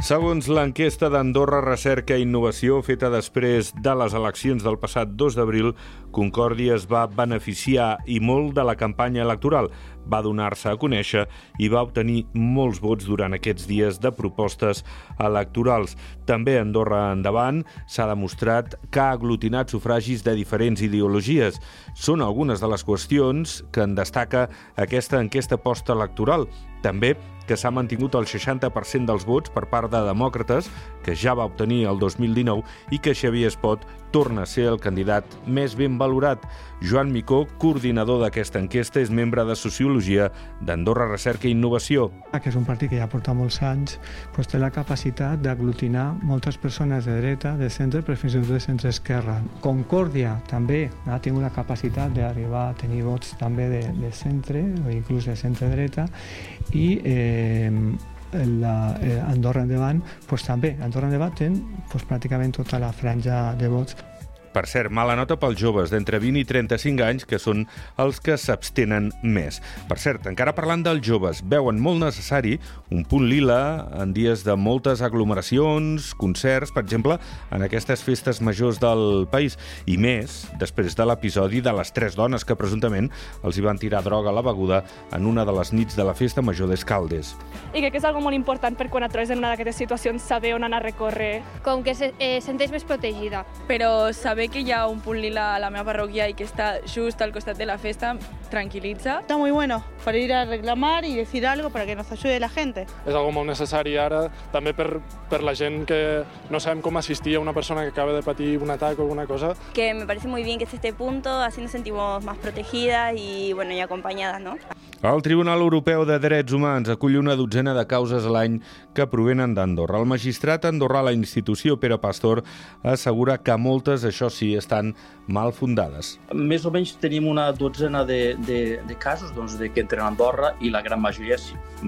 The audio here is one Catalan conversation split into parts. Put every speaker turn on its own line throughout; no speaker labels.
Segons l'enquesta d'Andorra Recerca i Innovació feta després de les eleccions del passat 2 d'abril, Concòrdia es va beneficiar i molt de la campanya electoral. Va donar-se a conèixer i va obtenir molts vots durant aquests dies de propostes electorals. També Andorra Endavant s'ha demostrat que ha aglutinat sufragis de diferents ideologies. Són algunes de les qüestions que en destaca aquesta enquesta postelectoral. També que s'ha mantingut el 60% dels vots per part de demòcrates, que ja va obtenir el 2019, i que Xavier Espot torna a ser el candidat més ben valorat. Joan Micó, coordinador d'aquesta enquesta, és membre de Sociologia d'Andorra Recerca i Innovació.
Que és un partit que ja porta molts anys, doncs té la capacitat d'aglutinar moltes persones de dreta, de centre, però fins i tot de centre esquerra. Concòrdia també ha tingut la capacitat d'arribar a tenir vots també de, de centre o inclús de centre dreta i eh, la, eh, Andorra Endavant pues, també. Andorra Endavant té pues, pràcticament tota la franja de vots
per cert, mala nota pels joves d'entre 20 i 35 anys, que són els que s'abstenen més. Per cert, encara parlant dels joves, veuen molt necessari un punt lila en dies de moltes aglomeracions, concerts, per exemple, en aquestes festes majors del país, i més després de l'episodi de les tres dones que presumptament els hi van tirar droga a la beguda en una de les nits de la festa major d'Escaldes.
I crec que és algo molt important per quan et trobes en una d'aquestes situacions saber on anar a recórrer.
Com que se eh, senteix més protegida.
Però saber saber que hi ha un punt lila a la meva parròquia i que està just al costat de la festa tranquil·litza.
Está muy bueno para ir a reclamar y decir algo para que nos ayude la gente.
És algo molt necessari ara, també per, per la gent que no sabem com assistir a una persona que acaba de patir un atac o alguna cosa.
Que me parece muy bien que esté este punto, así nos sentimos más protegidas y, bueno, y acompañadas, ¿no?
El Tribunal Europeu de Drets Humans acull una dotzena de causes a l'any que provenen d'Andorra. El magistrat andorrà la institució, Pere Pastor, assegura que moltes, això sí, estan mal fundades.
Més o menys tenim una dotzena de, de, de casos doncs, de que entren a Andorra i la gran majoria,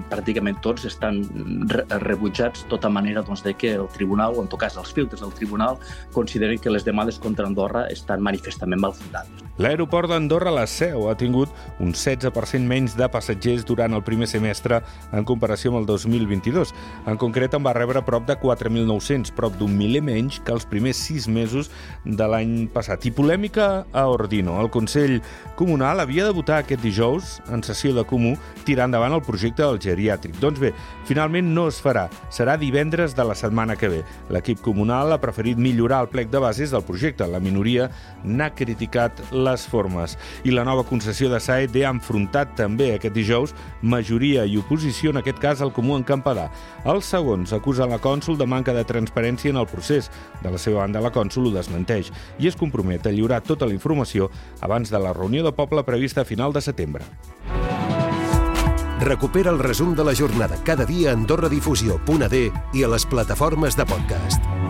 pràcticament tots, estan re rebutjats tota manera doncs, de que el tribunal, o en tot cas els filtres del tribunal, consideren que les demades contra Andorra estan manifestament mal fundades.
L'aeroport d'Andorra, la Seu, ha tingut un 16% menys de passatgers durant el primer semestre en comparació amb el 2022. En concret, en va rebre prop de 4.900, prop d'un miler menys que els primers sis mesos de l'any passat. I polèmica a Ordino. El Consell Comunal havia de votar aquest dijous, en sessió de comú, tirar endavant el projecte del geriàtric. Doncs bé, finalment no es farà. Serà divendres de la setmana que ve. L'equip comunal ha preferit millorar el plec de bases del projecte. La minoria n'ha criticat les formes. I la nova concessió de Saed ha enfrontat també aquest dijous majoria i oposició, en aquest cas el Comú en Campadà. Els segons acusen la cònsul de manca de transparència en el procés. De la seva banda, la cònsul ho desmenteix i es compromet a lliurar tota la informació abans de la reunió de poble prevista a final de setembre.
Recupera el resum de la jornada cada dia a AndorraDifusió.d i a les plataformes de podcast.